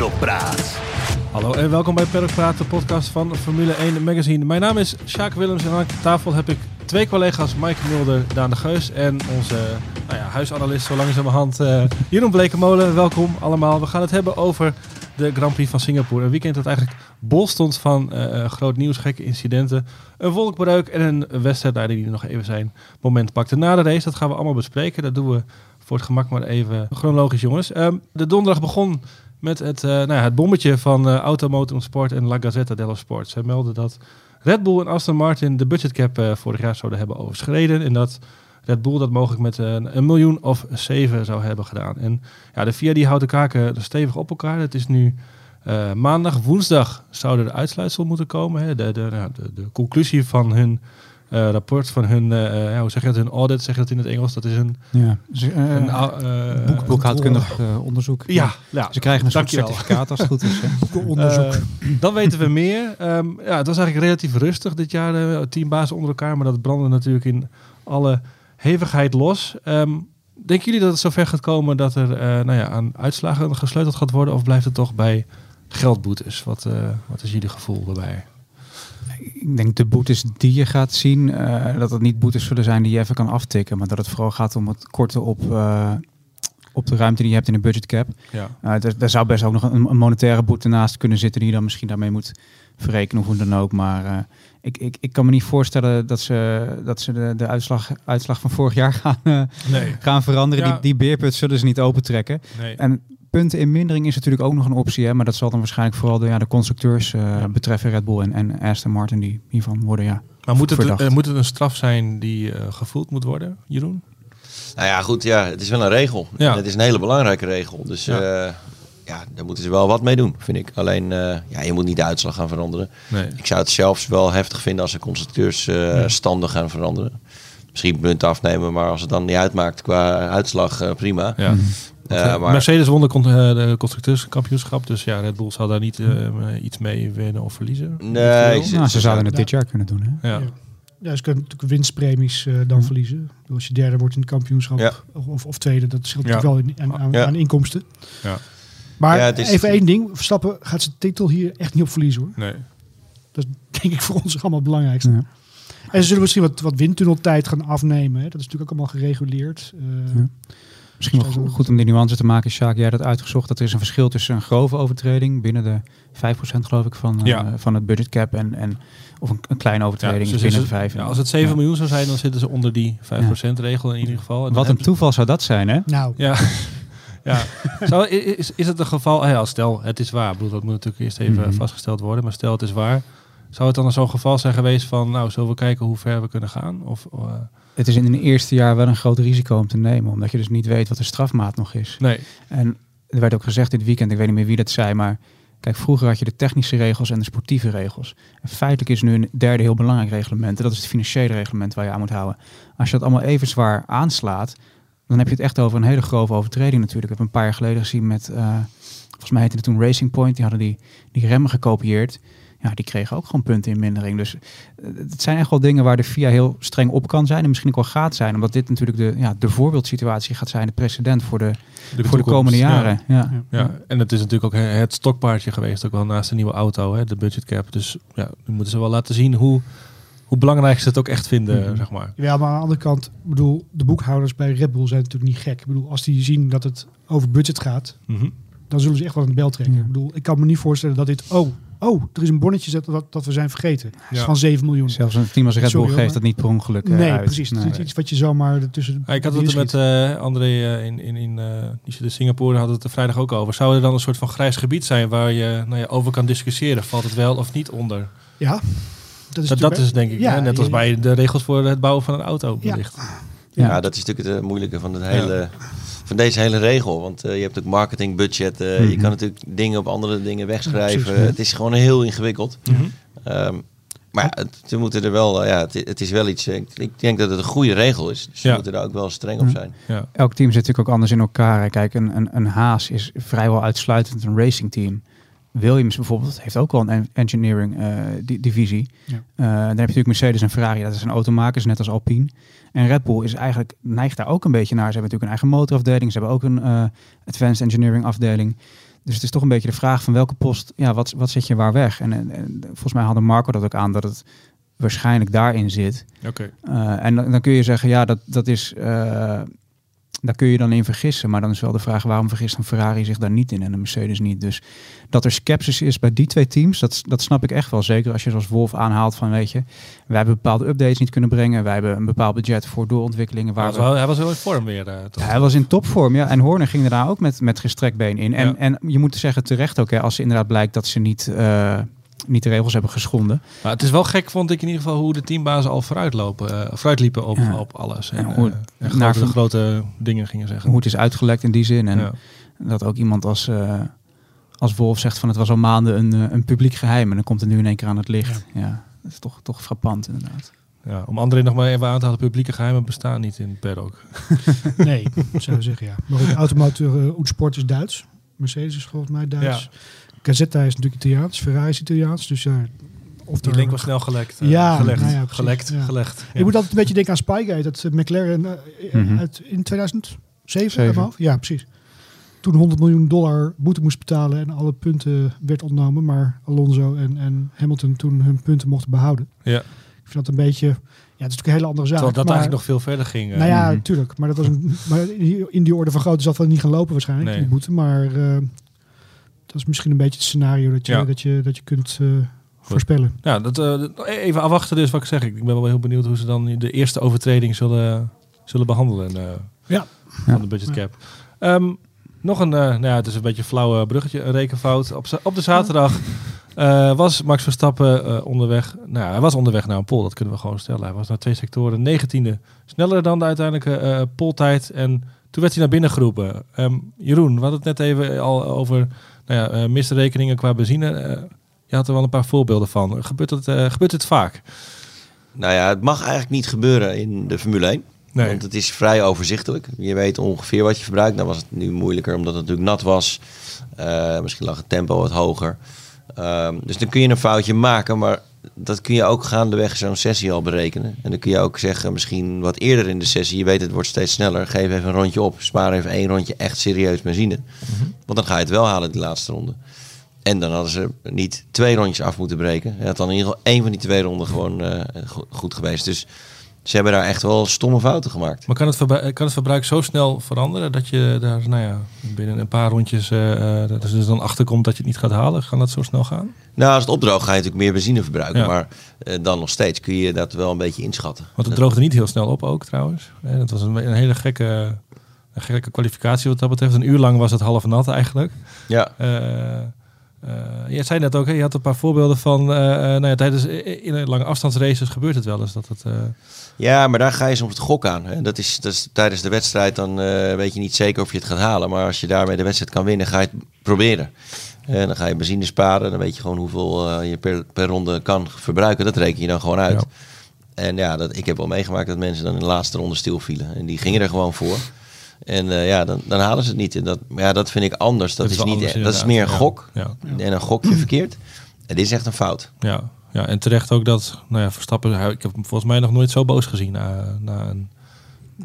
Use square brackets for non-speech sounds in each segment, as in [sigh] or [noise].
Paddock Praat. Hallo en welkom bij Paddock Praat, de podcast van Formule 1 Magazine. Mijn naam is Sjaak Willems en aan tafel heb ik twee collega's, Mike Mulder, Daan de Geus en onze nou ja, huisanalist zo langzamerhand uh, [laughs] Jeroen Blekemolen. Welkom allemaal. We gaan het hebben over de Grand Prix van Singapore. Een weekend dat eigenlijk bol stond van uh, groot nieuws, gekke incidenten, een wolkbreuk en een wedstrijdleider die er nog even zijn moment pakte na de race. Dat gaan we allemaal bespreken. Dat doen we voor het gemak maar even chronologisch, jongens. Um, de donderdag begon met het, uh, nou ja, het bommetje van uh, Automotor Sport en La Gazzetta dello Sport. Zij melden dat Red Bull en Aston Martin de budgetcap uh, vorig jaar zouden hebben overschreden. En dat Red Bull dat mogelijk met een, een miljoen of zeven zou hebben gedaan. En ja, de VIA die houdt de kaken stevig op elkaar. Het is nu maandag, woensdag zouden de uitsluitsel moeten komen. Hè. De, de, nou, de, de conclusie van hun uh, rapport van hun, uh, ja, hoe zeg je dat, hun audit, zeg je dat in het Engels, dat is een... Ja, een boek, boekhoudkundig onderzoek. Ja, ja, Ze krijgen een soort certificaat als het goed is. [laughs] onderzoek. dan weten we meer. Um, ja, het was eigenlijk relatief rustig dit jaar, teambazen onder elkaar, maar dat brandde natuurlijk in alle hevigheid los. Um, denken jullie dat het zover gaat komen dat er nou ja, aan uitslagen gesleuteld gaat worden, of blijft het toch bij geldboetes? Wat, wat is jullie gevoel daarbij? Ik denk de boetes die je gaat zien, uh, dat het niet boetes zullen zijn die je even kan aftikken, maar dat het vooral gaat om het korten op, uh, op de ruimte die je hebt in de budgetcap. Ja. Uh, daar, zou best ook nog een, een, monetaire boete naast kunnen zitten die je dan misschien daarmee moet verrekenen of hoe dan ook. Maar ik, ik, ik kan me niet voorstellen dat ze, dat ze de, de uitslag, uitslag van vorig jaar gaan, nee. gaan veranderen. Ja. Die, die beerput zullen ze niet opentrekken. Nee. En punten in mindering is natuurlijk ook nog een optie. Hè, maar dat zal dan waarschijnlijk vooral de, ja, de constructeurs uh, ja. betreffen, Red Bull en, en Aston Martin, die hiervan worden ja. Maar moet het, uh, moet het een straf zijn die uh, gevoeld moet worden, Jeroen? Nou ja, goed, ja, het is wel een regel. Ja. Het is een hele belangrijke regel. Dus ja. ja, daar moeten ze wel wat mee doen, vind ik. Alleen, ja, je moet niet de uitslag gaan veranderen. Nee. Ik zou het zelfs wel heftig vinden als de constructeurs standen gaan veranderen. Misschien punten afnemen, maar als het dan niet uitmaakt qua uitslag, prima. Ja. Uh, maar... Mercedes won de, con de constructeurskampioenschap, dus ja, Red Bull zal daar niet uh, iets mee winnen of verliezen. Nee, ze, nou, ze zouden het dit jaar kunnen doen. Hè? Ja. ja. ze kunnen natuurlijk winstpremies uh, dan verliezen. Als je derde wordt in het kampioenschap ja. of, of, tweede, dat scheelt natuurlijk wel in, aan, aan, inkomsten. Ja. Maar is... even één ding, Verstappen gaat zijn titel hier echt niet op verliezen hoor. Nee. Dat is [laughs] denk ik voor ons allemaal het belangrijkste. En ze zullen misschien wat, wat windtunneltijd gaan afnemen. Hè. Dat is natuurlijk ook allemaal gereguleerd. Misschien wel goed om die nuance te maken, Sjaak. Jij had uitgezocht dat er is een verschil tussen een grove overtreding binnen de 5% geloof ik van, ja. uh, van het budgetcap en, en of een, een kleine overtreding ja, dus binnen de 5. Ja, als het 7 miljoen zou zijn, dan zitten ze onder die 5% regel in ieder geval. En Wat een toeval zou dat zijn, hè? Nou. Ja. [laughs] Ja. Zou, is, is het een geval, ja, stel het is waar, bedoel, dat moet natuurlijk eerst even mm -hmm. vastgesteld worden, maar stel het is waar, zou het dan zo'n geval zijn geweest van, nou, zullen we kijken hoe ver we kunnen gaan? Of, uh, het is in het eerste jaar wel een groot risico om te nemen, omdat je dus niet weet wat de strafmaat nog is. Nee. En er werd ook gezegd dit weekend, ik weet niet meer wie dat zei, maar kijk, vroeger had je de technische regels en de sportieve regels. En feitelijk is nu een derde heel belangrijk reglement, en dat is het financiële reglement waar je aan moet houden. Als je dat allemaal even zwaar aanslaat, dan heb je het echt over een hele grove overtreding natuurlijk. Ik heb een paar jaar geleden gezien met, uh, volgens mij heette het toen Racing Point, die hadden die, die remmen gekopieerd ja, die kregen ook gewoon punten in mindering. Dus uh, het zijn echt wel dingen waar de FIA heel streng op kan zijn. En misschien ook wel gaat zijn. Omdat dit natuurlijk de, ja, de voorbeeldsituatie gaat zijn. De precedent voor de, de voor de komende jaren. Ja. Ja. ja. en het is natuurlijk ook het stokpaardje geweest. Ook wel naast de nieuwe auto, hè, de budgetcap. Dus ja, nu moeten ze wel laten zien hoe, hoe belangrijk ze het ook echt vinden, mm -hmm. zeg maar. Ja, maar aan de andere kant, bedoel, de boekhouders bij Red Bull zijn natuurlijk niet gek. Ik bedoel, als die zien dat het over budget gaat, mm -hmm. dan zullen ze echt wel een bel trekken. Ja. Ik bedoel, ik kan me niet voorstellen dat dit, oh, oh, er is een bonnetje dat, dat we zijn vergeten. Ja. van 7 miljoen. Zelfs een team als Red Bull geeft dat niet per ongeluk uh, Nee, uit. precies. Nee. Het is iets wat je zomaar ertussen... Ja, ik had het er met uh, André uh, in, in, in die zit in Singapore, had het er vrijdag ook over. Zou er dan een soort van grijs gebied zijn waar je nou ja, over kan discussiëren? Valt het wel of niet onder? Ja. Dat is, dat, dat is denk ik, ja, net als bij de regels voor het bouwen van een auto. Ja. Ja, dat is natuurlijk het moeilijke van het hele van deze hele regel. Want uh, je hebt ook marketingbudget. Uh, mm -hmm. Je kan natuurlijk dingen op andere dingen wegschrijven. Ja, het is gewoon heel ingewikkeld. Mm -hmm. um, maar ja, het, we moeten er wel, ja, het, het, is wel iets. Ik denk dat het een goede regel is. Dus ja. we moeten daar ook wel streng op zijn. Ja. Elk team zit natuurlijk ook anders in elkaar. Kijk, een, een, een Haas is vrijwel uitsluitend een racing team. Williams bijvoorbeeld heeft ook wel een engineering uh, divisie. Ja. Uh, dan heb je natuurlijk Mercedes en Ferrari, dat zijn automakers, net als Alpine. En Red Bull is eigenlijk, neigt daar ook een beetje naar. Ze hebben natuurlijk een eigen motorafdeling, ze hebben ook een uh, advanced engineering afdeling. Dus het is toch een beetje de vraag van welke post, ja, wat, wat zet je waar weg? En, en, volgens mij hadden Marco dat ook aan dat het waarschijnlijk daarin zit. Oké. en dan, dan, kun je zeggen, ja, dat, dat is daar kun je dan in vergissen. Maar dan is wel de vraag waarom vergist een Ferrari zich daar niet in en een Mercedes niet. Dus dat er sceptisch is bij die twee teams, dat, dat snap ik echt wel. Zeker als je zoals Wolf aanhaalt van weet je, wij hebben bepaalde updates niet kunnen brengen. Wij hebben een bepaald budget voor doorontwikkelingen. Waar hij, was hij was heel in vorm weer. Uh, hij was in topvorm, ja. En Horner ging daar ook met, met gestrekt been in. En, en je moet zeggen terecht ook, hè, als inderdaad blijkt dat ze niet... Uh, niet de regels hebben geschonden. Maar het is wel gek, vond ik in ieder geval, hoe de teambazen al vooruitlopen, uh, vooruitliepen op, op alles. En, hoe, uh, naar grote, grote dingen gingen zeggen. Hoe het is uitgelekt in die zin. En dat ook iemand als, uh, als Wolf zegt van het was al maanden een, een publiek geheim. En dan komt het nu in één keer aan het licht. Ja, dat is toch, toch frappant inderdaad. Ja, om André nog maar even aan te halen, publieke geheimen bestaan niet in paddock. [laughs] nee, zou ik zeggen ja. Maar goed, automotor uh, is Duits. Mercedes is volgens mij Duits. Ja. Gazetta is natuurlijk Italiaans, Ferrari is Italiaans. Dus ja, of die link was snel gelekt. Uh, ja, gelegd. Nou ja, gelekt, ja. gelegd. Je moet altijd een beetje denken aan Spygate, dat uh, McLaren uh, uit, in 2007, ja precies. Toen 100 miljoen dollar boete moest betalen en alle punten werd ontnomen, maar Alonso en, en Hamilton toen hun punten mochten behouden. Ja. Ik vind dat een beetje, ja, het is natuurlijk een hele andere zaak. Terwijl dat maar, eigenlijk nog veel verder ging. Nou ja, natuurlijk. Mhm. Maar dat was een, maar in die orde van grootte zal het wel niet gaan lopen waarschijnlijk, nee. die boete. Maar dat is misschien een beetje het scenario dat je, dat je, dat je kunt uh, voorspellen. Ja, dat, uh, even afwachten dus wat ik zeg. Ik ben wel heel benieuwd hoe ze dan de eerste overtreding zullen, zullen behandelen uh, ja. van de budget cap. Um, nog een, nou ja, het is een beetje een flauwe bruggetje, een rekenfout. Op, op de zaterdag was Max Verstappen onderweg. Nou, hij was onderweg naar een pol, dat kunnen we gewoon stellen. Hij was naar twee sectoren, negentiende. Sneller dan de uiteindelijke poltijd. En toen werd hij naar binnen geroepen. Um, Jeroen, we hadden het net even al over nou ja, uh, misrekeningen qua benzine. Uh, je had er wel een paar voorbeelden van. Gebeurt het, uh, gebeurt het vaak? Nou ja, het mag eigenlijk niet gebeuren in de Formule 1. Nee. Want het is vrij overzichtelijk. Je weet ongeveer wat je verbruikt. Dan nou was het nu moeilijker omdat het natuurlijk nat was. misschien lag het tempo wat hoger. Ehm, dus dan kun je een foutje maken, maar dat kun je ook gaandeweg zo'n sessie al berekenen. En dan kun je ook zeggen, misschien wat eerder in de sessie, je weet het wordt steeds sneller, geef even een rondje op, spaar even één rondje echt serieus benzine. Mhm. Want dan ga je het wel halen die laatste ronde. En dan hadden ze niet twee rondjes af moeten breken. Je had dan in ieder geval één van die twee ronden gewoon uh, goed geweest. Dus ze hebben daar echt wel stomme fouten gemaakt. Maar kan het, verbruik, kan het verbruik zo snel veranderen dat je daar nou ja, binnen een paar rondjes uh, dat dus dan achterkomt dat je het niet gaat halen? Kan dat zo snel gaan? Nou, als het opdroogt ga je natuurlijk meer benzine verbruiken. Maar uh, dan nog steeds kun je dat wel een beetje inschatten. Want het droogde niet heel snel op ook trouwens. Uh, dat was een, een hele gekke, een gekke kwalificatie wat dat betreft. Een uur lang was het half nat eigenlijk. Ja. Uh, je zei net ook, hè, je had een paar voorbeelden van, uh, nou ja, tijdens in lange afstandsraces gebeurt het wel eens dat het. Ja, maar daar ga je soms het gok aan. Hè. Dat, is, dat is tijdens de wedstrijd dan weet je niet zeker of je het gaat halen, maar als je daarmee de wedstrijd kan winnen, ga je het proberen. En dan ga je benzine sparen, dan weet je gewoon hoeveel je per, per ronde kan verbruiken. Dat reken je dan gewoon uit. En ja, dat, ik heb wel meegemaakt dat mensen dan in de laatste ronde stil vielen. En die gingen er gewoon voor. En uh, ja, dan, dan halen ze het niet. En dat, ja, dat vind ik anders. Dat, is, niet, dat is meer een gok. Ja. En een gokje verkeerd. En dit is echt een fout. Ja, ja en terecht ook dat nou ja, Verstappen... Ik heb hem volgens mij nog nooit zo boos gezien na, na een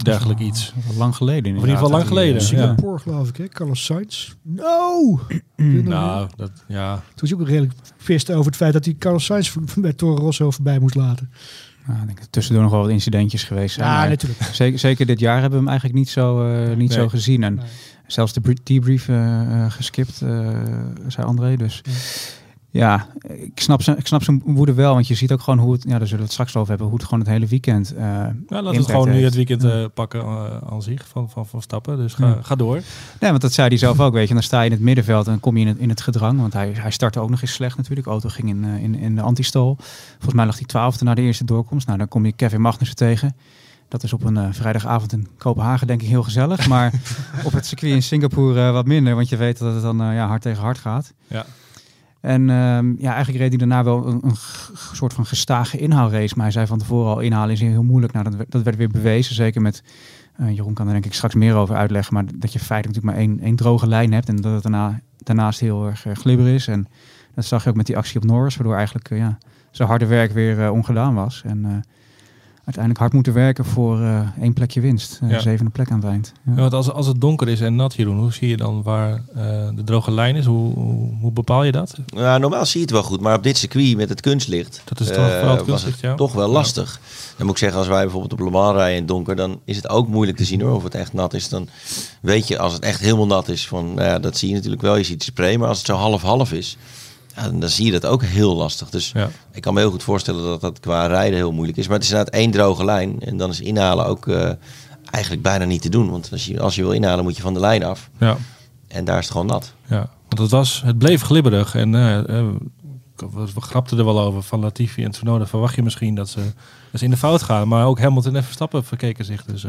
dergelijk iets. Lang geleden. in ieder geval lang geleden. Singapore ja. geloof ik, hè? Carlos Sainz. No! [clears throat] nou, dat, ja. Toen was je ook redelijk vist over het feit dat hij Carlos Sainz [laughs] bij Toro Rosso voorbij moest laten. Nou, ik denk tussendoor nog wel wat incidentjes geweest zijn. Ja, natuurlijk. Zeker, zeker dit jaar hebben we hem eigenlijk niet zo, uh, niet zo gezien. En zelfs de debrief uh, geskipt, zei André. Dus ja, ik snap, ik snap zijn woede wel, want je ziet ook gewoon hoe het, ja, daar zullen we het straks over hebben, hoe het gewoon het hele weekend. Uh, ja, laten we gewoon nu het weekend uh, pakken uh, aan zich van, van, van stappen. Dus ga, ga door. Nee, want dat zei hij zelf ook, weet je. dan sta je in het middenveld en kom je in het, in het gedrang. Want hij, hij startte ook nog eens slecht natuurlijk. Auto ging in, in, in de antistol. Volgens mij lag hij twaalfde na de eerste doorkomst. Nou, dan kom je Kevin Magnussen tegen. Dat is op een vrijdagavond in Kopenhagen denk ik heel gezellig. Maar [laughs] op het circuit in Singapore wat minder. Want je weet dat het dan ja, hard tegen hard gaat. Ja. En ehm, ja, eigenlijk reed hij daarna wel een, een, soort van gestage inhaalrace. Maar hij zei van tevoren al, inhalen is heel moeilijk. Nou, dat, werd weer bewezen, zeker met... Uh, Jeroen kan er denk ik straks meer over uitleggen. Maar dat je feitelijk natuurlijk maar één, één droge lijn hebt. En dat het daarna, daarnaast heel erg uh, glibber is. En dat zag je ook met die actie op Norris. Waardoor eigenlijk uh, ja, zijn harde werk weer ongedaan was. En uiteindelijk hard moeten werken voor uh, één plekje winst. Uh, Zevende plek aan het eind. Ja. want als, als het donker is en nat, Jeroen, hoe zie je dan waar uh, de droge lijn is? Hoe, hoe, hoe, bepaal je dat? Ja, normaal zie je het wel goed, maar op dit circuit met het kunstlicht... Dat is toch, vooral het kunstlicht, ja. toch wel lastig. Dan moet ik zeggen, als wij bijvoorbeeld op Le Mans rijden in het donker... dan is het ook moeilijk te zien hoor, of het echt nat is. Dan weet je, als het echt helemaal nat is, van, nou ja, dat zie je natuurlijk wel. Je ziet het spray, maar als het zo half-half is ja, dan zie je dat ook heel lastig. Dus ik kan me heel goed voorstellen dat dat qua rijden heel moeilijk is. Maar het is inderdaad één droge lijn. En dan is inhalen ook uh, eigenlijk bijna niet te doen. Want als je, als je wil inhalen moet je van de lijn af. Ja. En daar is het gewoon nat. Ja, want het, was, het bleef glibberig. En uh, uh, we grapten er wel over van Latifi en Tsunoda. Verwacht je misschien dat ze, dat ze in de fout gaan. Maar ook Hamilton en Verstappen verkeken zich dus...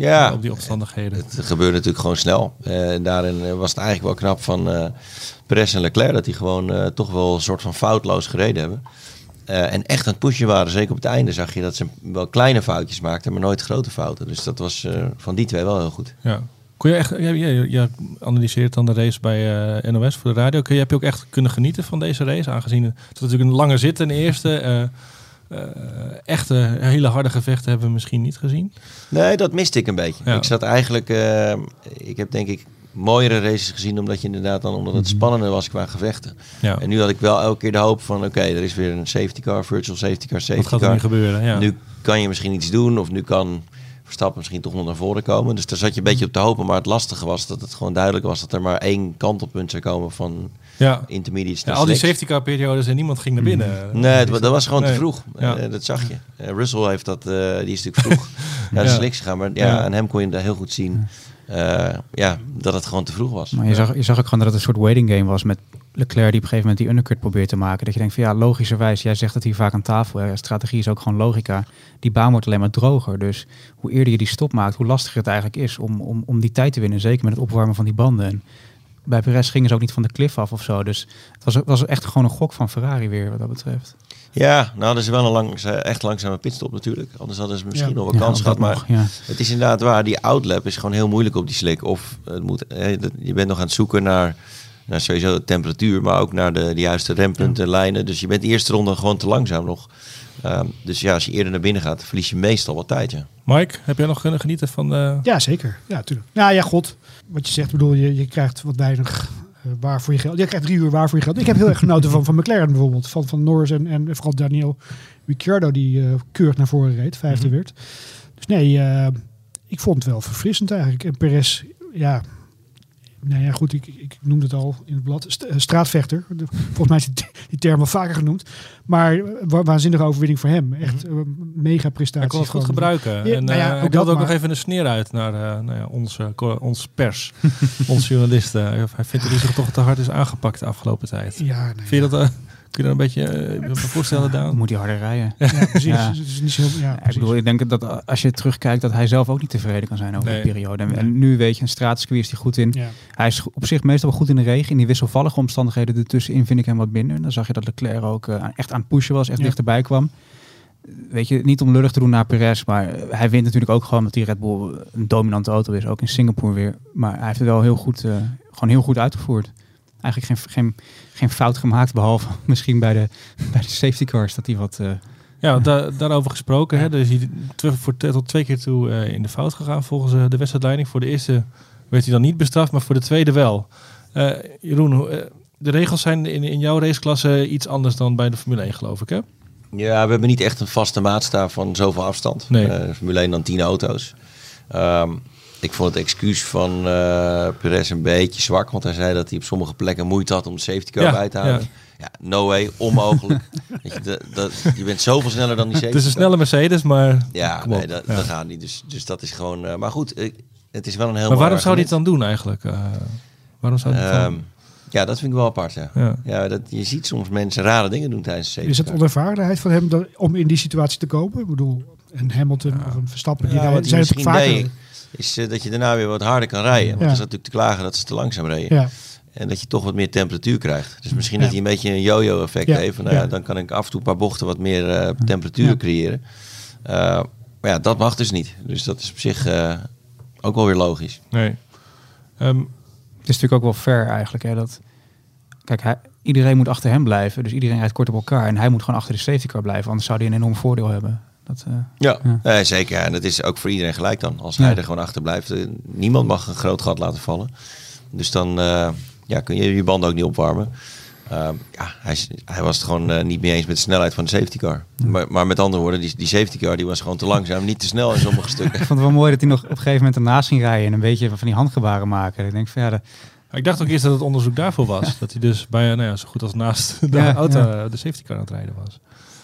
ja, op die omstandigheden. Het, het gebeurde natuurlijk gewoon snel. En daarin was het eigenlijk wel knap van Perez en Leclerc, dat die gewoon uh, toch wel een soort van foutloos gereden hebben. Uh, en echt aan het pushen waren. Zeker op het einde zag je dat ze wel kleine foutjes maakten, maar nooit grote fouten. Dus dat was uh, van die twee wel heel goed. Ja. Kon je echt, je, je, je analyseert dan de race bij uh, NOS voor de radio. Kun je, heb je ook echt kunnen genieten van deze race? Aangezien het natuurlijk een lange zit in de eerste. Echte hele harde gevechten hebben we misschien niet gezien. Nee, dat miste ik een beetje. Ja. Ik zat eigenlijk, ik heb denk ik mooiere races gezien, omdat je inderdaad dan, omdat het mhm. spannender was qua gevechten. Ja. En nu had ik wel elke keer de hoop van, oké, er is weer een safety car, virtual safety car, safety Wat gaat er nu gebeuren? Ja. Nu kan je misschien iets doen, of nu kan Verstappen misschien toch nog naar voren komen. Dus daar zat je een beetje op te hopen, maar het lastige was dat het gewoon duidelijk was dat er maar één kantelpunt zou komen van ja. intermediate. Ja, al die safety car periodes en niemand ging naar binnen. Mhm. Nee, dat, was gewoon te vroeg. Ja. Uh, dat zag je. Uh, Russell heeft dat, uh, die is natuurlijk vroeg [laughs] naar de slicks gegaan, maar ja, aan hem kon je daar heel goed zien. Uh, ja, dat het gewoon te vroeg was. Maar je, zag, je zag ook gewoon dat het een soort waiting game was met Leclerc die op een gegeven moment die undercut probeert te maken. Dat je denkt van ja, logischerwijs, jij zegt het hier vaak aan tafel. Ja, strategie is ook gewoon logica. Die baan wordt alleen maar droger. Dus hoe eerder je die stop maakt, hoe lastiger het eigenlijk is om, om, om die tijd te winnen. Zeker met het opwarmen van die banden. En bij Perez gingen ze ook niet van de cliff af of zo. Dus het was, was echt gewoon een gok van Ferrari weer wat dat betreft. Ja, nou, dat is wel een lang, echt langzame pitstop natuurlijk. Anders hadden ze misschien nog wel kans gehad. Maar ja. het is inderdaad waar, die outlap is gewoon heel moeilijk op die slik. Of het moet, je bent nog aan het zoeken naar, naar sowieso de temperatuur, maar ook naar de, de juiste rempunten, lijnen. Dus je bent de eerste ronde gewoon te langzaam nog. Ehm, dus ja, als je eerder naar binnen gaat, verlies je meestal wat tijd. Ja. Mike, heb jij nog kunnen genieten van de... Ja, zeker. Ja, natuurlijk. Nou ja, god. Wat je zegt, bedoel, je, je krijgt wat weinig uh, waar voor je geld. Je krijgt drie uur waar voor je geld. Ik heb heel erg genoten van, van McLaren bijvoorbeeld. Van, van Norris en, en vooral Daniel Ricciardo die uh, keurig naar voren reed. Vijfde mm -hmm. werd. Dus nee, uh, ik vond het wel verfrissend eigenlijk. En Perez, ja, nou ja, goed, ik, ik noemde het al in het blad. Eh, straatvechter. Volgens mij is die, term wel vaker genoemd. Maar eh, wa waanzinnige overwinning voor hem. Echt uh, mega prestatie. Hij kon het goed gebruiken. Ja, en nou ja, uh, ik had ook nog even een sneer uit naar uh, nou ja, onze, onze pers. [laughs] onze journalisten. Hij vindt dat hij zich toch te hard is aangepakt de afgelopen tijd. Ja, nee, Vind je dat... Kun je dat een beetje uh, voorstellen, Daan? Moet hij harder rijden. Ja, precies. Ja. Het is niet zo, ja, ik bedoel, ik denk dat als je terugkijkt, dat hij zelf ook niet tevreden kan zijn over nee. die periode. En, en, nu weet je, een straatcircuit is hij goed in. Ja. Hij is op zich meestal wel goed in de regen. In die wisselvallige omstandigheden ertussenin vind ik hem wat minder. Dan zag je dat Leclerc ook uh, echt aan het pushen was, echt dichterbij kwam. Weet je, niet om lullig te doen naar Perez, maar hij wint natuurlijk ook gewoon dat die Red Bull een dominante auto is. Ook in Singapore weer. Maar hij heeft het wel heel goed, uh, gewoon heel goed uitgevoerd eigenlijk geen, geen, geen fout gemaakt. Behalve [laughs] misschien bij de, bij de safety cars dat hij wat... Uh, ja, da daarover gesproken. Hè, dus hij voor tot twee keer toe uh, in de fout gegaan volgens uh, de wedstrijdleiding. Voor de eerste werd hij dan niet bestraft, maar voor de tweede wel. Jeroen, de regels zijn in, in jouw raceklasse iets anders dan bij de Formule 1 geloof ik hè? Ja, we hebben niet echt een vaste maatstaaf van zoveel afstand. Nee. Formule 1 dan 10 auto's. Um, ik vond het excuus van uh, Perez een beetje zwak. Want hij zei dat hij op sommige plekken moeite had om de safety car bij te halen. Ja. no way, onmogelijk. [laughs] Weet je, dat, je bent zoveel sneller dan die safety Het is een snelle Mercedes, maar... Ja, nee, dat, dat, gaat niet. Dus, dus dat is gewoon... Uh, maar goed, het is wel een heel Maar waarom zou hij het dan doen eigenlijk? Uh, waarom zou hij um, ja, dat vind ik wel apart, ja. ja. ja. dat, je ziet soms mensen rare dingen doen tijdens de safety Is het onervarenheid van hem dat, om in die situatie te komen? Ik bedoel, een Hamilton of een Verstappen, die ja, zijn het vaker is uh, dat je daarna weer wat harder kan rijden. Want ja. er is natuurlijk te klagen dat ze te langzaam reden. Ja. En dat je toch wat meer temperatuur krijgt. Dus misschien dat hij een beetje een yo-yo effect heeft. nou ja, dan kan ik af en toe een paar bochten wat meer uh, temperatuur creëren. Uh, maar ja, dat mag dus niet. Dus dat is op zich ook wel weer logisch. Nee. Um, het is natuurlijk ook wel fair eigenlijk. Hè, dat, kijk, hij, iedereen moet achter hem blijven. Dus iedereen rijdt kort op elkaar. En hij moet gewoon achter de safety car blijven. Anders zou hij een enorm voordeel hebben. Dat, ja, ja. zeker. En dat is ook voor iedereen gelijk dan. Als hij er gewoon achter blijft. niemand mag een groot gat laten vallen. Dus dan ja, kun je je banden ook niet opwarmen. Ehm, ja, hij, hij, was het gewoon uh, niet mee eens met de snelheid van de safety car. Maar, maar, met andere woorden, die, die safety car die was gewoon te langzaam, niet te snel in sommige stukken. [laughs] Ik vond het wel mooi dat hij nog op een gegeven moment ernaast ging rijden en een beetje van die handgebaren maken. Ik denk verder. Ik dacht ook eerst dat het onderzoek daarvoor was. dat hij dus bij, nou ja, zo goed als naast [laughs] de auto de safety car aan het rijden was.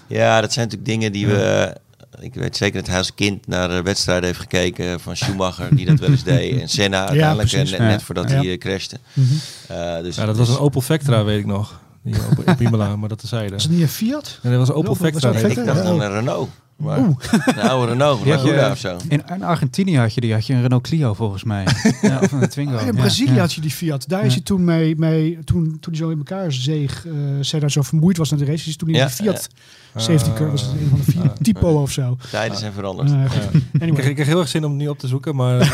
Ja, dat zijn natuurlijk dingen die we ik weet zeker dat hij als kind naar de wedstrijd heeft gekeken van Schumacher, die dat wel eens deed. En [laughs] Senna uiteindelijk, en net, net, voordat hij uh, crashte. Mm -hmm. dus, ja, dat was een Opel Vectra, weet ik nog. Die op, Imola, maar dat te zeiden. Was het niet een Fiat? En dat was een Opel Vectra. Ik dacht dan een Renault. Maar Oeh. een oude Renault, ja, of zo. In, in, Argentinië had je die, had je een Renault Clio volgens mij. [laughs] ja, of een Twingo. in Brazilië had je die Fiat. Daar is hij toen mee, mee toen, toen hij zo in elkaar zeeg, uh, zei daar zo vermoeid was naar de race, is toen in die Fiat safety car was het een van de vier typo of zo. Tijden zijn veranderd. anyway. ik, kreeg heel erg zin om het niet op te zoeken, maar [laughs]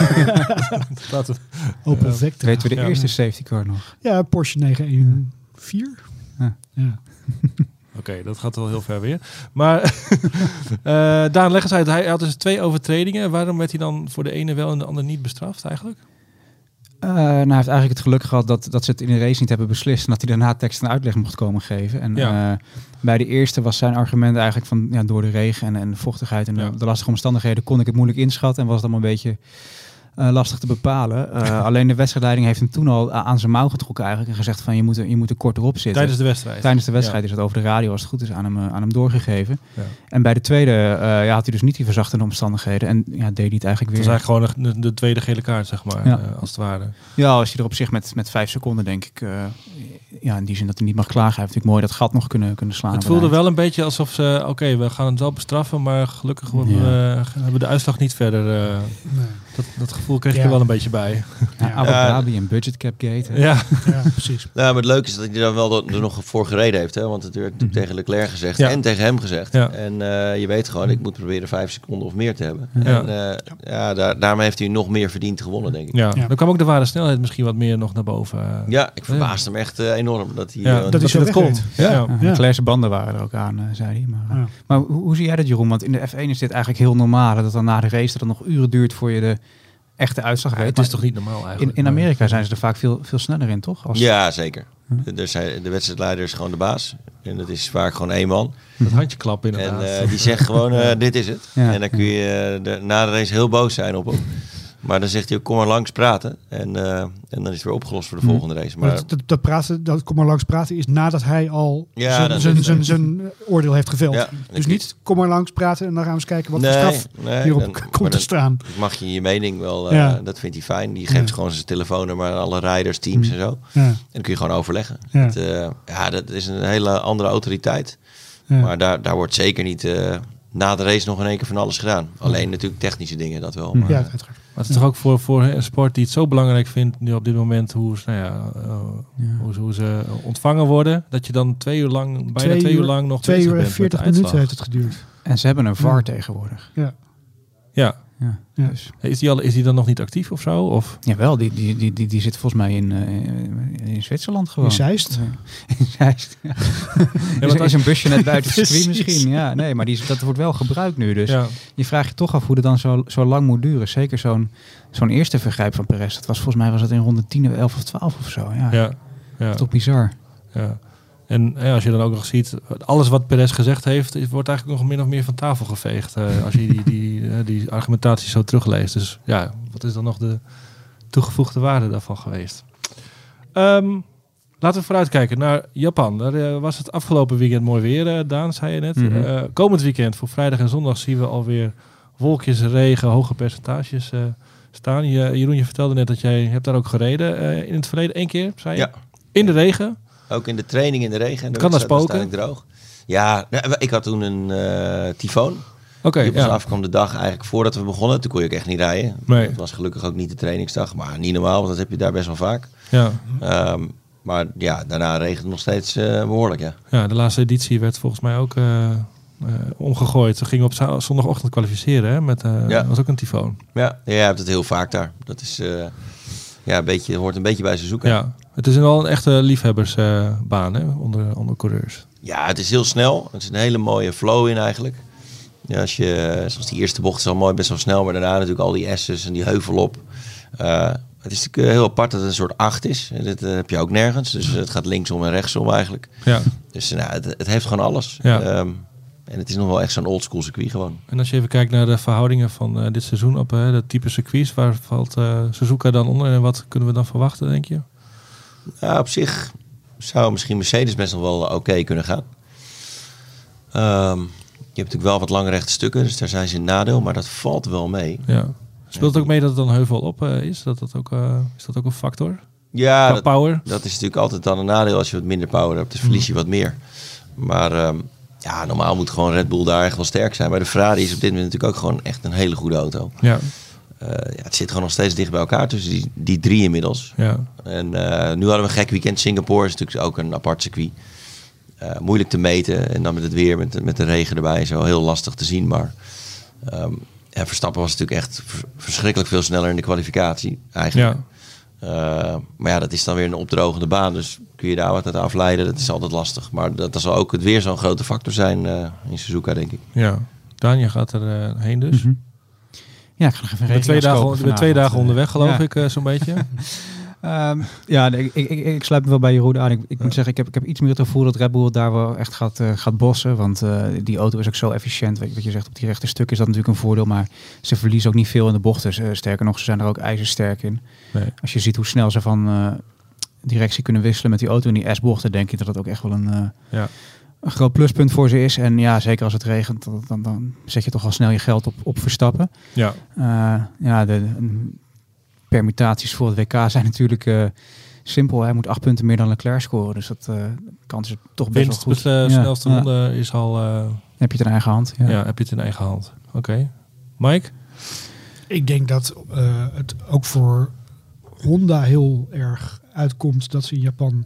[laughs] laten Opel Vectra. Weten we de eerste safety car nog? Ja, Porsche 914. Ja. Oké, dat gaat wel heel ver weer. Maar uh, [laughs] Daan, leg eens uit. Hij had dus twee overtredingen. Waarom werd hij dan voor de ene wel en de andere niet bestraft eigenlijk? Uh, nou, hij heeft eigenlijk het geluk gehad dat, dat ze het in de race niet hebben beslist. En dat hij daarna tekst en uitleg mocht komen geven. En ja. uh, bij de eerste was zijn argument eigenlijk van ja, door de regen en, en de vochtigheid en de, de, lastige omstandigheden kon ik het moeilijk inschatten. En was het allemaal een beetje uh, lastig te bepalen. Uh, [laughs] alleen de wedstrijdleiding heeft hem toen al aan zijn mouw getrokken eigenlijk en gezegd van je moet, je moet er kort erop zitten. Tijdens de wedstrijd? Tijdens de wedstrijd is het over de radio als het goed is aan hem, aan hem doorgegeven. Ja. En bij de tweede uh, ja, had hij dus niet die verzachtende omstandigheden en ja, deed hij het eigenlijk weer. Het was eigenlijk gewoon de, de tweede gele kaart zeg maar, ja. als het ware. Ja, als je er op zich met, met vijf seconden denk ik, ja in die zin dat hij niet mag klagen, heeft natuurlijk mooi dat gat nog kunnen, kunnen slaan. Het voelde wel een beetje alsof ze, oké okay, we gaan het wel bestraffen, maar gelukkig hebben we de uitslag niet verder... Nee. Dat, dat gevoel kreeg je er wel een beetje bij. Ja, Abu Dhabi en budget cap gate. Ja. ja, precies. Nou, maar het leuke is dat hij daar wel er nog voor gereden heeft. Hè? Want het werd natuurlijk mhm. tegen Leclerc gezegd en tegen hem gezegd. En uh, je weet gewoon, ik moet proberen vijf seconden of meer te hebben. En uh, ja, daar, daarmee heeft hij nog meer verdiend gewonnen, denk ik. Ja. Dan kwam ook de ware snelheid misschien wat meer nog naar boven. Ja, ik verbaasde hem echt enorm dat hij dat, dat, dat komt. Ja. Ja. banden waren er ook aan, zei hij. Maar, maar hoe, hoe, zie jij dat, Jeroen? Want in de F1 is dit eigenlijk heel normaal. Dat dan na de race dat het nog uren duurt voor je de echte uitslag Het is toch niet normaal eigenlijk? In, in Amerika zijn ze er vaak veel, veel sneller in, toch? Als... Ja, zeker. Hm. De, de wedstrijdleider is gewoon de baas. En dat is vaak gewoon één man. Dat handje klappen inderdaad. En uh, die zegt gewoon, uh, dit is het. Ja. En dan kun je uh, de, na de race heel boos zijn op hem. Maar dan zegt hij ook, kom maar langs praten. En, uh, en dan is het weer opgelost voor de mhm. volgende race. Maar, dat, dat, praten, dat kom maar langs praten is nadat hij al ja, zijn oordeel heeft geveld. Ja, dus niet, kom maar langs praten en dan gaan we eens kijken wat nee, voor straf nee, hierop dan, komt te staan. Mag je je mening wel, uh, dat vindt hij fijn. Die geeft gewoon zijn telefoonnummer aan alle rijders, teams mhm. en zo. En dan kun je gewoon overleggen. Ja, het, uh, ja dat is een hele andere autoriteit. Maar daar, daar wordt zeker niet na de race nog in één keer van alles gedaan. Alleen natuurlijk technische dingen, dat wel. Maar, ja, uiteraard. Maar het is toch ook voor, voor een sport die het zo belangrijk vindt nu op dit moment hoe, nou ja, uh, Hoe, hoe, ze ontvangen worden, dat je dan twee uur lang, bijna twee, uur, lang nog twee uur en veertig minuten heeft het geduurd. En ze hebben een VAR tegenwoordig. Ja. Ja, ja. Dus. Is, die al, is die dan nog niet actief of zo? Of? Jawel, die, die, die, die, die zit volgens mij in, uh, in Zwitserland gewoon. In Zeist? in Zeist, ja. ja [laughs] is, is een busje net buiten het [laughs] circuit misschien. Ja, nee, maar die, dat wordt wel gebruikt nu. Dus ja. je vraagt je toch af hoe het dan zo, zo lang moet duren. Zeker zo'n zo'n eerste vergrijp van Perez. Dat was volgens mij was dat in ronde 10, 11 of 12 of zo. Ja, ja. ja. Toch bizar. Ja. En ja, als je dan ook nog ziet, alles wat Perez gezegd heeft, wordt eigenlijk nog min of meer van tafel geveegd. Uh, als je die, die, uh, die argumentatie zo terugleest. Dus ja, wat is dan nog de toegevoegde waarde daarvan geweest? Um, laten we vooruitkijken naar Japan. Daar uh, was het afgelopen weekend mooi weer, Daan, zei je net. Mm -hmm. komend weekend, voor vrijdag en zondag, zien we alweer wolkjes, regen, hoge percentages staan. Je, Jeroen, je vertelde net dat jij hebt daar ook gereden in het verleden één keer, zei je? Ja. In de regen? Ook in de training in de regen. En de kan dat spoken? droog. Ja, nou, ik had toen een uh, tyfoon. Oké. Okay, ja. afkwam de dag eigenlijk voordat we begonnen. Toen kon je ook echt niet rijden. Nee. Het was gelukkig ook niet de trainingsdag. Maar niet normaal, want dat heb je daar best wel vaak. Ja. Um, maar ja, daarna regent het nog steeds uh, behoorlijk, ja. Ja, de laatste editie werd volgens mij ook uh, omgegooid. We gingen op zondagochtend kwalificeren, hè? Met, ja. Dat was ook een tyfoon. Ja, ja, je hebt het heel vaak daar. Dat is ja, een beetje, hoort een beetje bij zijn zoeken. Ja, het is wel een echte liefhebbersbaan uh, onder, onder coureurs. Ja, het is heel snel. Het is een hele mooie flow in eigenlijk. Ja, als je, zoals die eerste bocht is al mooi, best wel snel, maar daarna natuurlijk al die S's en die heuvel op. het is natuurlijk heel apart dat het een soort acht is. Dat heb je ook nergens. Dus het gaat linksom en rechtsom eigenlijk. Ja. Dus nou, het, het heeft gewoon alles. Ja. Ehm, en het is nog wel echt zo'n oldschool circuit gewoon. En als je even kijkt naar de verhoudingen van uh, dit seizoen op uh, de type circuits, waar valt Suzuka dan onder en wat kunnen we dan verwachten, denk je? Op zich zou misschien Mercedes best nog wel oké kunnen gaan. Um, je hebt natuurlijk wel wat lange rechte stukken, dus daar zijn ze een nadeel, maar dat valt wel mee. Ja. Speelt het ook mee dat het dan heuvel op is? Dat dat ook, is dat ook een factor? Ja, dat, power? dat is natuurlijk altijd dan een nadeel als je wat minder power hebt. Dus verlies je mm. wat meer. Maar um, ja, normaal moet gewoon Red Bull daar echt wel sterk zijn. Maar de Ferrari is op dit moment natuurlijk ook gewoon echt een hele goede auto. Ja. Uh, ja, het zit gewoon nog steeds dicht bij elkaar tussen die, die drie inmiddels. Ja. En uh, nu hadden we een gek weekend. Singapore is natuurlijk ook een apart circuit. Uh, moeilijk te meten. En dan met het weer, met, met de regen erbij, zo heel lastig te zien. Maar um, ja, Verstappen was natuurlijk echt verschrikkelijk veel sneller in de kwalificatie. Eigenlijk. Ja. Uh, maar ja, dat is dan weer een opdrogende baan. Dus kun je daar wat uit afleiden. Dat is altijd lastig. Maar dat, zal ook het weer zo'n grote factor zijn uh, in Suzuka, denk ik. Ja. Daniel gaat er uh, heen dus. Mm -hmm. Ja, ik ga nog even twee dagen, ben twee dagen onderweg, geloof ik, zo'n beetje. Um, [laughs] ja, ik, ik, ik, ik, sluit me wel bij Jeroen aan. Ik, ik moet zeggen, ik heb, ik heb iets meer het gevoel dat Red Bull daar wel echt gaat, uh, gaat bossen. Want uh, die auto is ook zo efficiënt. Weet je, wat je zegt, op die rechte stuk is dat natuurlijk een voordeel. Maar ze verliezen ook niet veel in de bochten. Uh, sterker nog, ze zijn er ook ijzersterk in. Nee. Als je ziet hoe snel ze van directie kunnen wisselen met die auto in die S-bochten, denk ik dat dat ook echt wel een, ja. Een groot pluspunt voor ze is. En ja, zeker als het regent, dan, dan, dan zet je toch al snel je geld op, op verstappen. Ja, ja de, permutaties voor het WK zijn natuurlijk uh, simpel. Hij moet acht punten meer dan Leclerc scoren. Dus dat uh, kans is toch best wel goed. de ja. snelste ronde is al... Uh, heb je het in eigen hand. Ja, ja heb je het in eigen hand. Oké. Okay. Mike? Ik denk dat het ook voor Honda heel erg uitkomt dat ze in Japan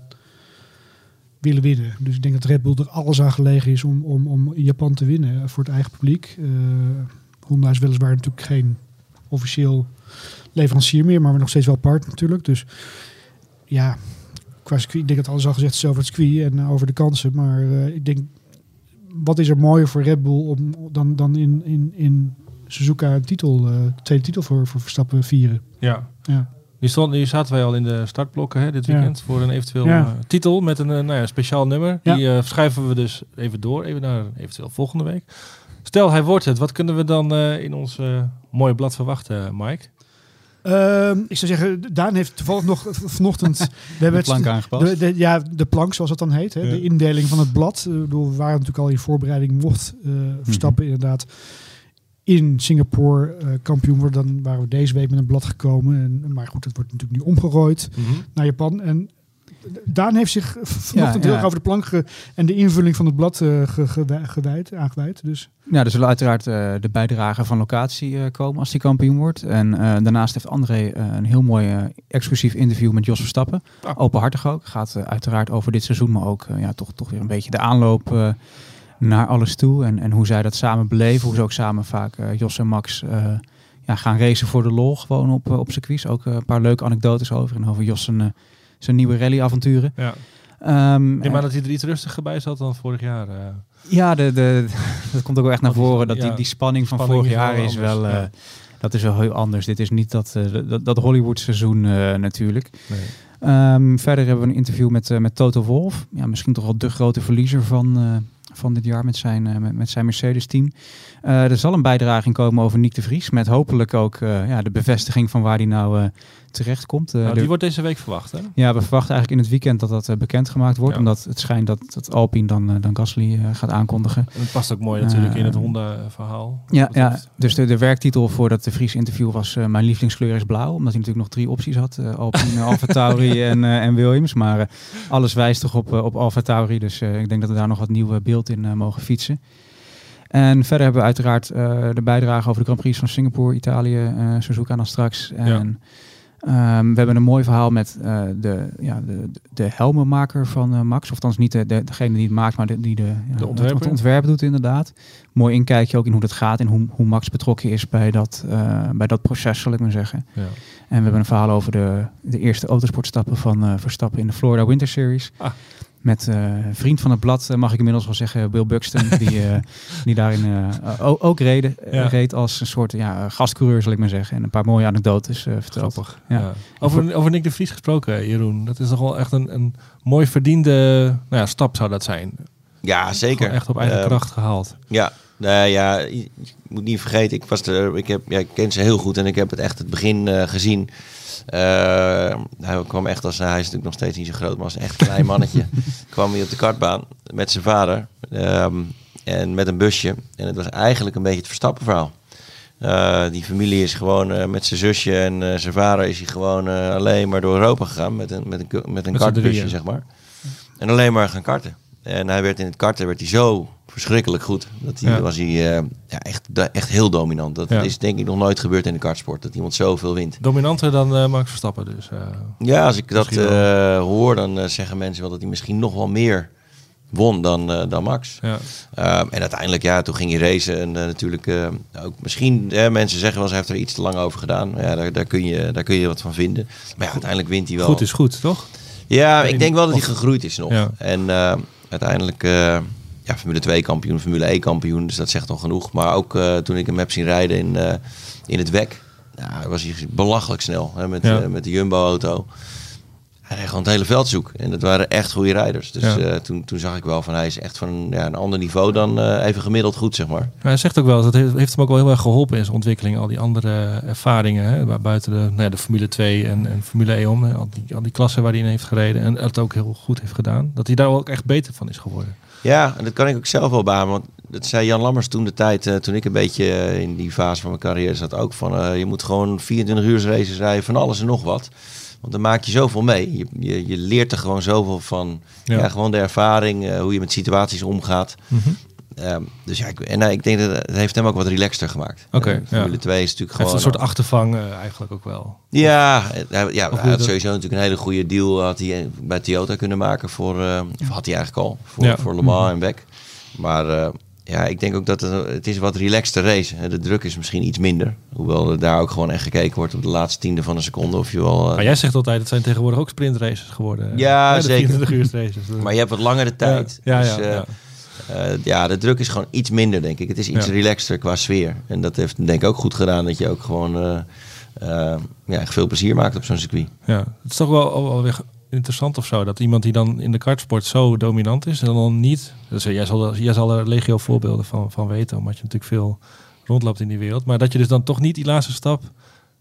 willen winnen. Dus ik denk dat Red Bull er alles aan gelegen is om, om, om in Japan te winnen voor het eigen publiek. Honda is weliswaar natuurlijk geen officieel leverancier meer, maar we nog steeds wel part natuurlijk. Dus ja, qua circuit, ik denk dat alles al gezegd is over het circuit en over de kansen. Maar uh, ik denk, wat is er mooier voor Red Bull om, dan, dan in, in, in Suzuka een titel, uh, tweede titel voor, voor Verstappen vieren? Ja. ja. Stond, hier zaten wij al in de startblokken hè, dit weekend voor een eventueel ja. uh, titel met een nou ja, speciaal nummer. Die uh, schuiven we dus even door, even naar eventueel volgende week. Stel, hij wordt het. Wat kunnen we dan in ons mooie blad verwachten, Mike? Ehm, ik zou zeggen, Daan heeft toevallig nog vanochtend... [laughs] We hebben de plank aangepast. De, ja, de plank zoals het dan heet. Hè, De indeling van het blad. Uh, we waren natuurlijk al in voorbereiding mocht uh, Verstappen inderdaad in Singapore uh, kampioen worden. Dan waren we deze week met een blad gekomen. En, maar goed, het wordt natuurlijk nu omgegooid mm naar Japan. En Daan heeft zich vanochtend heel erg over de plank en de invulling van het blad uh, gewijd, aangewijd. Dus. Ja, er zullen uiteraard uh, de bijdrage van locatie uh, komen als hij kampioen wordt. En daarnaast heeft André een heel mooi exclusief interview met Jos Verstappen. Oh. Openhartig ook. Gaat uiteraard over dit seizoen, maar ook ja, toch, toch weer een beetje de aanloop naar alles toe. En, en hoe zij dat samen beleven. Hoe ze ook samen vaak Jos en Max ja, gaan racen voor de lol gewoon op, op circuits. Ook een paar leuke anekdotes over. En over Jos een zijn nieuwe rallyavonturen. Ja. Um, maar dat hij er iets rustiger bij zat dan vorig jaar. Uh. Ja, de, de, [laughs] dat komt ook wel echt naar voren. Dat die, die spanning van vorig jaar is wel... Uh, Dat is wel heel anders. Dit is niet dat, uh, dat, dat Hollywood seizoen natuurlijk. Nee. Um, verder hebben we een interview met, met Toto Wolf. Ja, misschien toch wel de grote verliezer van, van dit jaar met zijn, met, met zijn Mercedes-team. Er zal een bijdrage komen over Nick de Vries. Met hopelijk ook ja, de bevestiging van waar hij nou terecht komt. Uh, die wordt deze week verwacht, hè? Ja, we verwachten eigenlijk in het weekend dat dat bekendgemaakt wordt. Omdat het schijnt dat, het Alpine dan, dan Gasly gaat aankondigen. En het past ook mooi natuurlijk in het Honda-verhaal. Ja, ja dus de, de werktitel voor dat de Vries interview was Mijn lievelingskleur is blauw. Omdat hij natuurlijk nog drie opties had. Alpine, [laughs] Alfa Tauri en, en Williams. Maar alles wijst toch op, op Alfa Tauri. Dus ik denk dat we daar nog wat nieuw beeld in mogen fietsen. En verder hebben we uiteraard de bijdrage over de Grand Prix van Singapore, Italië, Suzuka dan straks. En Um, we hebben een mooi verhaal met uh, de, ja, de, de helmenmaker van Max. Of althans niet de, de, degene die het maakt, maar de, die de, ja, de ontwerper. Het, ontwerp doet inderdaad. Mooi inkijkje ook in hoe dat gaat en hoe, hoe Max betrokken is bij dat, bij dat proces, zal ik maar zeggen. Ja. En we hebben een verhaal over de, de eerste autosportstappen van Verstappen in de Florida Winter Series. Ah. Met uh, vriend van het blad, mag ik inmiddels wel zeggen, Bill Buxton, [laughs] die, die daarin ook reden, reed als een soort ja, gastcoureur, zal ik maar zeggen. En een paar mooie anekdotes verteld. Ja. Over, over Nick de Vries gesproken, Jeroen. Dat is toch wel echt een, een mooi verdiende nou ja, stap zou dat zijn. Ja, zeker. echt op eigen ehm, kracht gehaald. Ja, nou ja, je moet niet vergeten, ik, was er, ik, heb, ja, ik ken ze heel goed en ik heb het echt het begin uh, gezien. Uh, hij kwam echt als, hij is natuurlijk nog steeds niet zo groot, maar als een echt klein [laughs] mannetje. kwam hij op de kartbaan met zijn vader um, en met een busje. En het was eigenlijk een beetje het verstappen verhaal. Uh, die familie is gewoon met zijn zusje en zijn vader is hij gewoon alleen maar door Europa gegaan met een, met een, met een kartbusje, zeg maar. En alleen maar gaan karten. En hij werd in het karten werd hij zo verschrikkelijk goed. Dat hij, was hij uh, ja, echt, echt heel dominant. Dat is denk ik nog nooit gebeurd in de kartsport. Dat iemand zoveel wint. Dominanter dan uh, Max Verstappen dus. Uh, ja, als ik dat hoor, dan zeggen mensen wel dat hij misschien nog wel meer won dan, dan Max. Ja. Ehm, en uiteindelijk, ja, toen ging hij racen. En natuurlijk, ook misschien, mensen zeggen wel, ze heeft er iets te lang over gedaan. Ja, daar, daar, kun je, daar kun je wat van vinden. Maar ja, uiteindelijk wint hij wel. Goed is goed, toch? Ja, ik denk wel dat hij gegroeid is nog. En ehm, uiteindelijk uh, ja, Formule 2 kampioen, Formule E kampioen. Dus dat zegt al genoeg. Maar ook uh, toen ik hem heb zien rijden in, uh, in het WEC. Ja, was hij belachelijk snel hè, met, ja. met de Jumbo-auto. Hij reed gewoon het hele veld zoek. En dat waren echt goede rijders. Dus ja. toen, toen zag ik wel van hij is echt van ja, een ander niveau dan even gemiddeld goed, zeg maar. hij zegt ook wel, dat heeft, heeft, hem ook wel heel erg geholpen in zijn ontwikkeling. Al die andere ervaringen, hè, buiten de, nou ja, de Formule 2 en, en Formule E om. Al die, al die klassen waar hij in heeft gereden. En het ook heel goed heeft gedaan. Dat hij daar ook echt beter van is geworden. Ja, en dat kan ik ook zelf wel beamen. Want dat zei Jan Lammers toen de tijd, uh, toen ik een beetje in die fase van mijn carrière zat, ook van je moet gewoon 24 uur races rijden van alles en nog wat. Want dan maak je zoveel mee. Je, je, je leert er gewoon zoveel van. Ja. ja gewoon de ervaring, hoe je met situaties omgaat. Mm -hmm. Um, dus ja, ik, en uh, ik denk dat het heeft hem ook wat relaxter gemaakt. Oké. Okay, uh, Formule ja. 2 is natuurlijk gewoon... een soort achtervang uh, eigenlijk ook wel. Ja, hij, ja, hij had sowieso natuurlijk een hele goede deal had hij bij Toyota kunnen maken voor... Of had hij eigenlijk al, voor, ja. voor Le Mans mm -hmm. en Beck. Maar ja, ik denk ook dat het, het is wat relaxter race. De druk is misschien iets minder. Hoewel er daar ook gewoon echt gekeken wordt op de laatste tiende van een seconde. Of je wel, maar jij zegt altijd, het zijn tegenwoordig ook sprintraces geworden. Ja, ja zeker. races. maar je hebt wat langere tijd. Ja, ja, dus, ja, ja. Uh, ja, de druk is gewoon iets minder, denk ik. Het is iets relaxter qua sfeer. En dat heeft denk ik ook goed gedaan dat je ook gewoon uh, ja, veel plezier maakt op zo'n circuit. Ja, het is toch wel, wel weer interessant of zo. Dat iemand die dan in de kartsport zo dominant is en dan niet. Dus jij, zal, jij zal er legio voorbeelden van, van weten, omdat je natuurlijk veel rondloopt in die wereld. Maar dat je dus dan toch niet die laatste stap.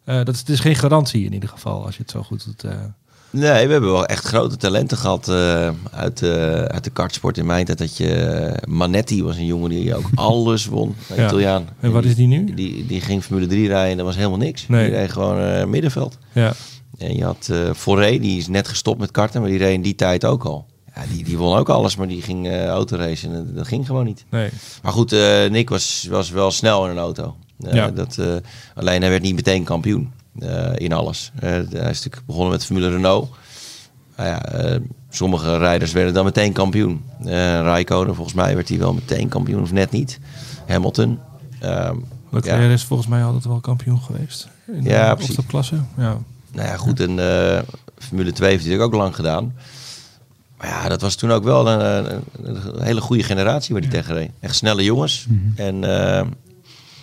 dat is, het is geen garantie in ieder geval als je het zo goed doet. Nee, we hebben wel echt grote talenten gehad uh, uit, uh, uit de kartsport in mijn tijd. Dat je, Manetti was een jongen die ook [laughs] alles won, ja. Italiaan. En wat is die nu? Die, die ging Formule 3 rijden en dat was helemaal niks. Nee. Die reed gewoon middenveld. Ja. En je had uh, Foré, die is net gestopt met karten, maar die reed in die tijd ook al. Ja, die, die won ook alles, maar die ging uh, autoracen en dat ging gewoon niet. Nee. Maar goed, uh, Nick was, was wel snel in een auto. ja. dat, alleen hij werd niet meteen kampioen. Uh, in alles. Uh, hij is natuurlijk begonnen met Formule Renault. Uh, ja, sommige rijders werden dan meteen kampioen. Raikkonen, volgens mij werd hij wel meteen kampioen of net niet. Hamilton. Leclerc ja. is volgens mij altijd wel kampioen geweest. In ja, de, precies. klasse. Ja. Nou ja, goed. En Formule 2 heeft hij natuurlijk ook lang gedaan. Maar ja, dat was toen ook wel een, een, een hele goede generatie waar hij ja. tegen reed. Echt snelle jongens. Mm -hmm. En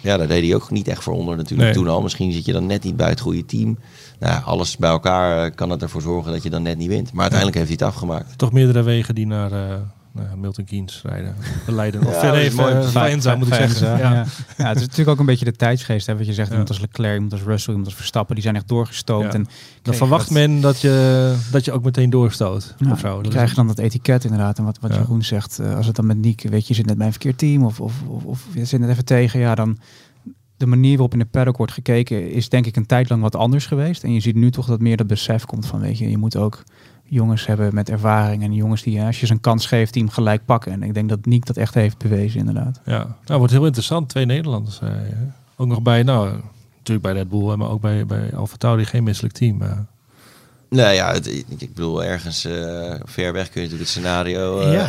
ja, daar deed hij ook niet echt voor onder natuurlijk nee. toen al. Misschien zit je dan net niet bij het goede team. Nou, alles bij elkaar kan het ervoor zorgen dat je dan net niet wint. Maar uiteindelijk ja. heeft hij het afgemaakt. Toch meerdere wegen die naar... Uh, nou, Milton Keynes rijden. Leiden. [laughs] Of ja, even Faenza, moet ik zeggen. Ja. Ja. ja. het is natuurlijk ook een beetje de tijdsgeest. Hè, wat je zegt, iemand als Leclerc, iemand als Russell, iemand als Verstappen. Die zijn echt doorgestoomd. En dan verwacht dat... men dat je, dat je ook meteen doorstoot. Of zo. Dan krijg je dan dat etiket inderdaad. En wat, wat Jeroen zegt, uh, als het dan met Niek, weet je, je zit net bij een verkeerd team. Of, of, of, of je zit net even tegen. Ja, dan de manier waarop in de paddock wordt gekeken is denk ik een tijd lang wat anders geweest. En je ziet nu toch dat meer dat besef komt van, weet je, je moet ook jongens hebben met ervaring en jongens die, als je ze een kans geeft, die hem gelijk pakken. En ik denk dat Niek dat echt heeft bewezen, inderdaad. Ja, nou wordt heel interessant. Twee Nederlanders. Eh, ook nog bij, nou, natuurlijk bij Red Bull, maar ook bij, bij Alfa Tauri geen misselijk team. Uh. Nou ja, het, ik bedoel, ergens uh, ver weg kun je natuurlijk het scenario uh, ja.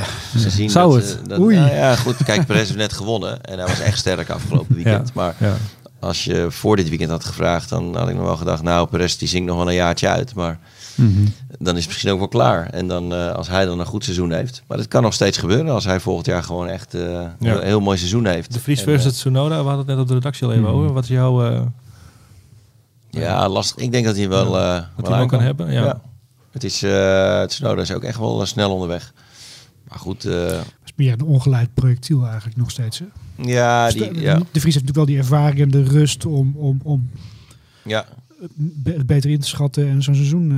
zien. Zou dat, het? Dat, nou ja, goed. Kijk, Perez heeft net gewonnen en hij was echt sterk afgelopen [laughs] weekend. Ja. Maar ja. Als je voor dit weekend had gevraagd, dan had ik nog wel gedacht, nou, Perez die zingt nog wel een jaartje uit. Maar Mhm. Dan is het misschien ook wel klaar. En dan als hij dan een goed seizoen heeft. Maar dat kan nog steeds gebeuren als hij volgend jaar gewoon echt een heel, mooi seizoen heeft. De Vries versus Tsunoda, we hadden het net op de redactie al even mhm. over. Wat is jouw... ja, lastig. Ik denk dat hij wel, dat hij wel kan hebben. ja. Het is, uh, Tsunoda is ook echt wel uh, snel onderweg. Maar goed. Uh, het is meer een ongeleid projectiel eigenlijk nog steeds. Hè? Ja, dus die, ja. De Vries heeft natuurlijk wel die ervaring en de rust om, om, om ja. het beter in te schatten en zo'n seizoen.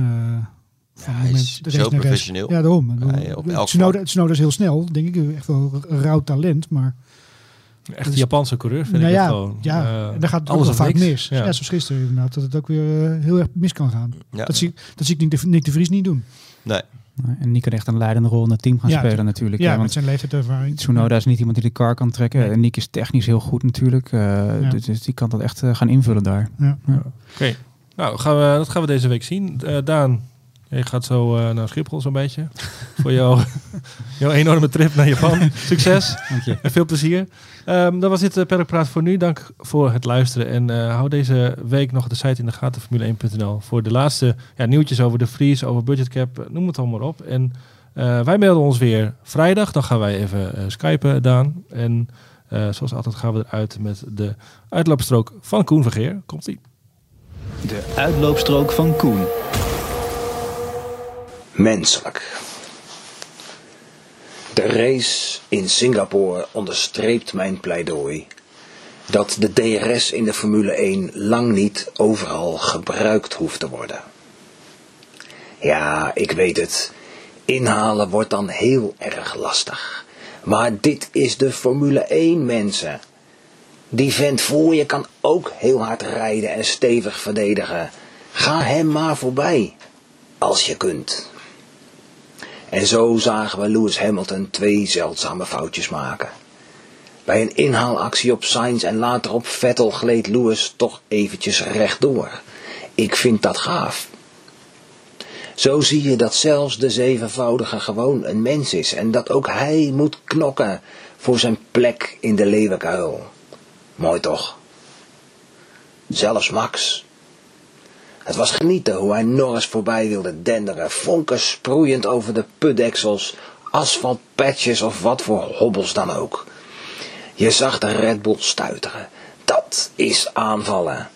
van ja, moment, is zo professioneel. Ja, daarom. Ja, Tsunoda, Tsunoda is heel snel, denk ik. Echt wel een rauw talent, maar... Echt een Japanse coureur vind nou ik ja, gewoon. Ja, uh, en daar gaat het alles ook vaak mis. Ja. ja. zoals gisteren inderdaad, dat het ook weer uh, heel erg mis kan gaan. Ja. Dat, zie, dat zie ik Nick de, Nick de Vries niet doen. Nee. En Nick kan echt een leidende rol in het team gaan ja, spelen natuurlijk. Ja, met zijn leeftijd Tsunoda is niet iemand die de car kan trekken. Nee. En Nick is technisch heel goed natuurlijk. Uh, dus, dus, die kan dat echt gaan invullen daar. Ja. Oké, nou gaan we, dat gaan we deze week zien. Daan, je gaat zo uh, naar Schiphol zo'n beetje. [laughs] Voor jou, jouw enorme trip naar Japan. [laughs] Succes. Dank je. En veel plezier. Um, dan was dit uh, Praat voor nu. Dank voor het luisteren. En uh, hou deze week nog de site in de gaten, formule1.nl. Voor de laatste ja, nieuwtjes over de freeze, over budgetcap. Noem het allemaal op. En wij melden ons weer vrijdag. Dan gaan wij even skypen, Daan. En zoals altijd gaan we eruit met de uitloopstrook van Koen Vergeer. Komt-ie. De uitloopstrook van Koen menselijk. De race in Singapore onderstreept mijn pleidooi dat de DRS in de Formule 1 lang niet overal gebruikt hoeft te worden. Ja, ik weet het. Inhalen wordt dan heel erg lastig. Maar dit is de Formule 1 mensen. Die vent voor je kan ook heel hard rijden en stevig verdedigen. Ga hem maar voorbij. Als je kunt. En zo zagen we Lewis Hamilton twee zeldzame foutjes maken. Bij een inhaalactie op Sainz en later op Vettel gleed Lewis toch eventjes rechtdoor. Ik vind dat gaaf. Zo zie je dat zelfs de zevenvoudige gewoon een mens is en dat ook hij moet knokken voor zijn plek in de leeuwenkuil. Mooi toch? Zelfs Max, het was genieten hoe hij Norris voorbij wilde denderen, vonken sproeiend over de putdeksels, asfaltpatches of wat voor hobbels dan ook. Je zag de Red Bull stuiteren. Dat is aanvallen.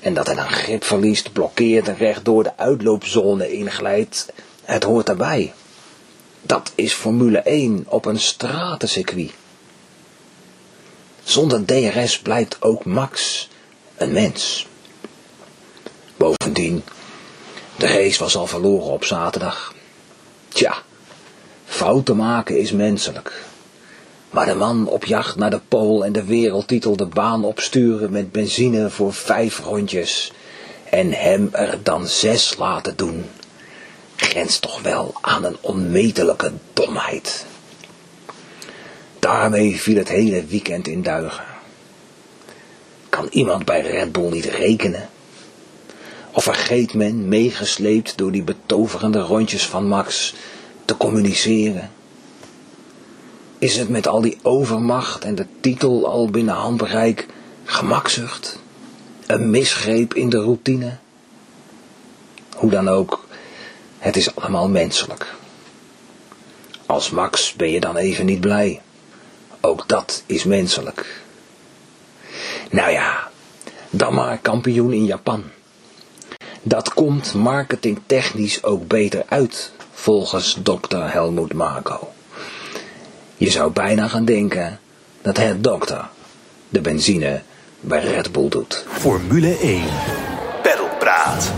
En dat hij dan grip verliest, blokkeert en recht door de uitloopzone inglijdt, het hoort erbij. Dat is Formule 1 op een stratencircuit. Zonder DRS blijft ook Max een mens. Bovendien, de race was al verloren op zaterdag. Tja, fouten maken is menselijk. Maar de man op jacht naar de pool en de wereldtitel de baan opsturen met benzine voor vijf rondjes en hem er dan zes laten doen, grenst toch wel aan een onmetelijke domheid. Daarmee viel het hele weekend in duigen. Kan iemand bij Red Bull niet rekenen? Of vergeet men, meegesleept door die betoverende rondjes van Max, te communiceren? Is het met al die overmacht en de titel al binnen handbereik gemakzucht? Een misgreep in de routine? Hoe dan ook, het is allemaal menselijk. Als Max ben je dan even niet blij. Ook dat is menselijk. Nou ja, dan maar kampioen in Japan. Dat komt marketingtechnisch ook beter uit, volgens dokter Helmoet Marco. Je zou bijna gaan denken dat het dokter de benzine bij Red Bull doet. Formule 1. Pedalpraat.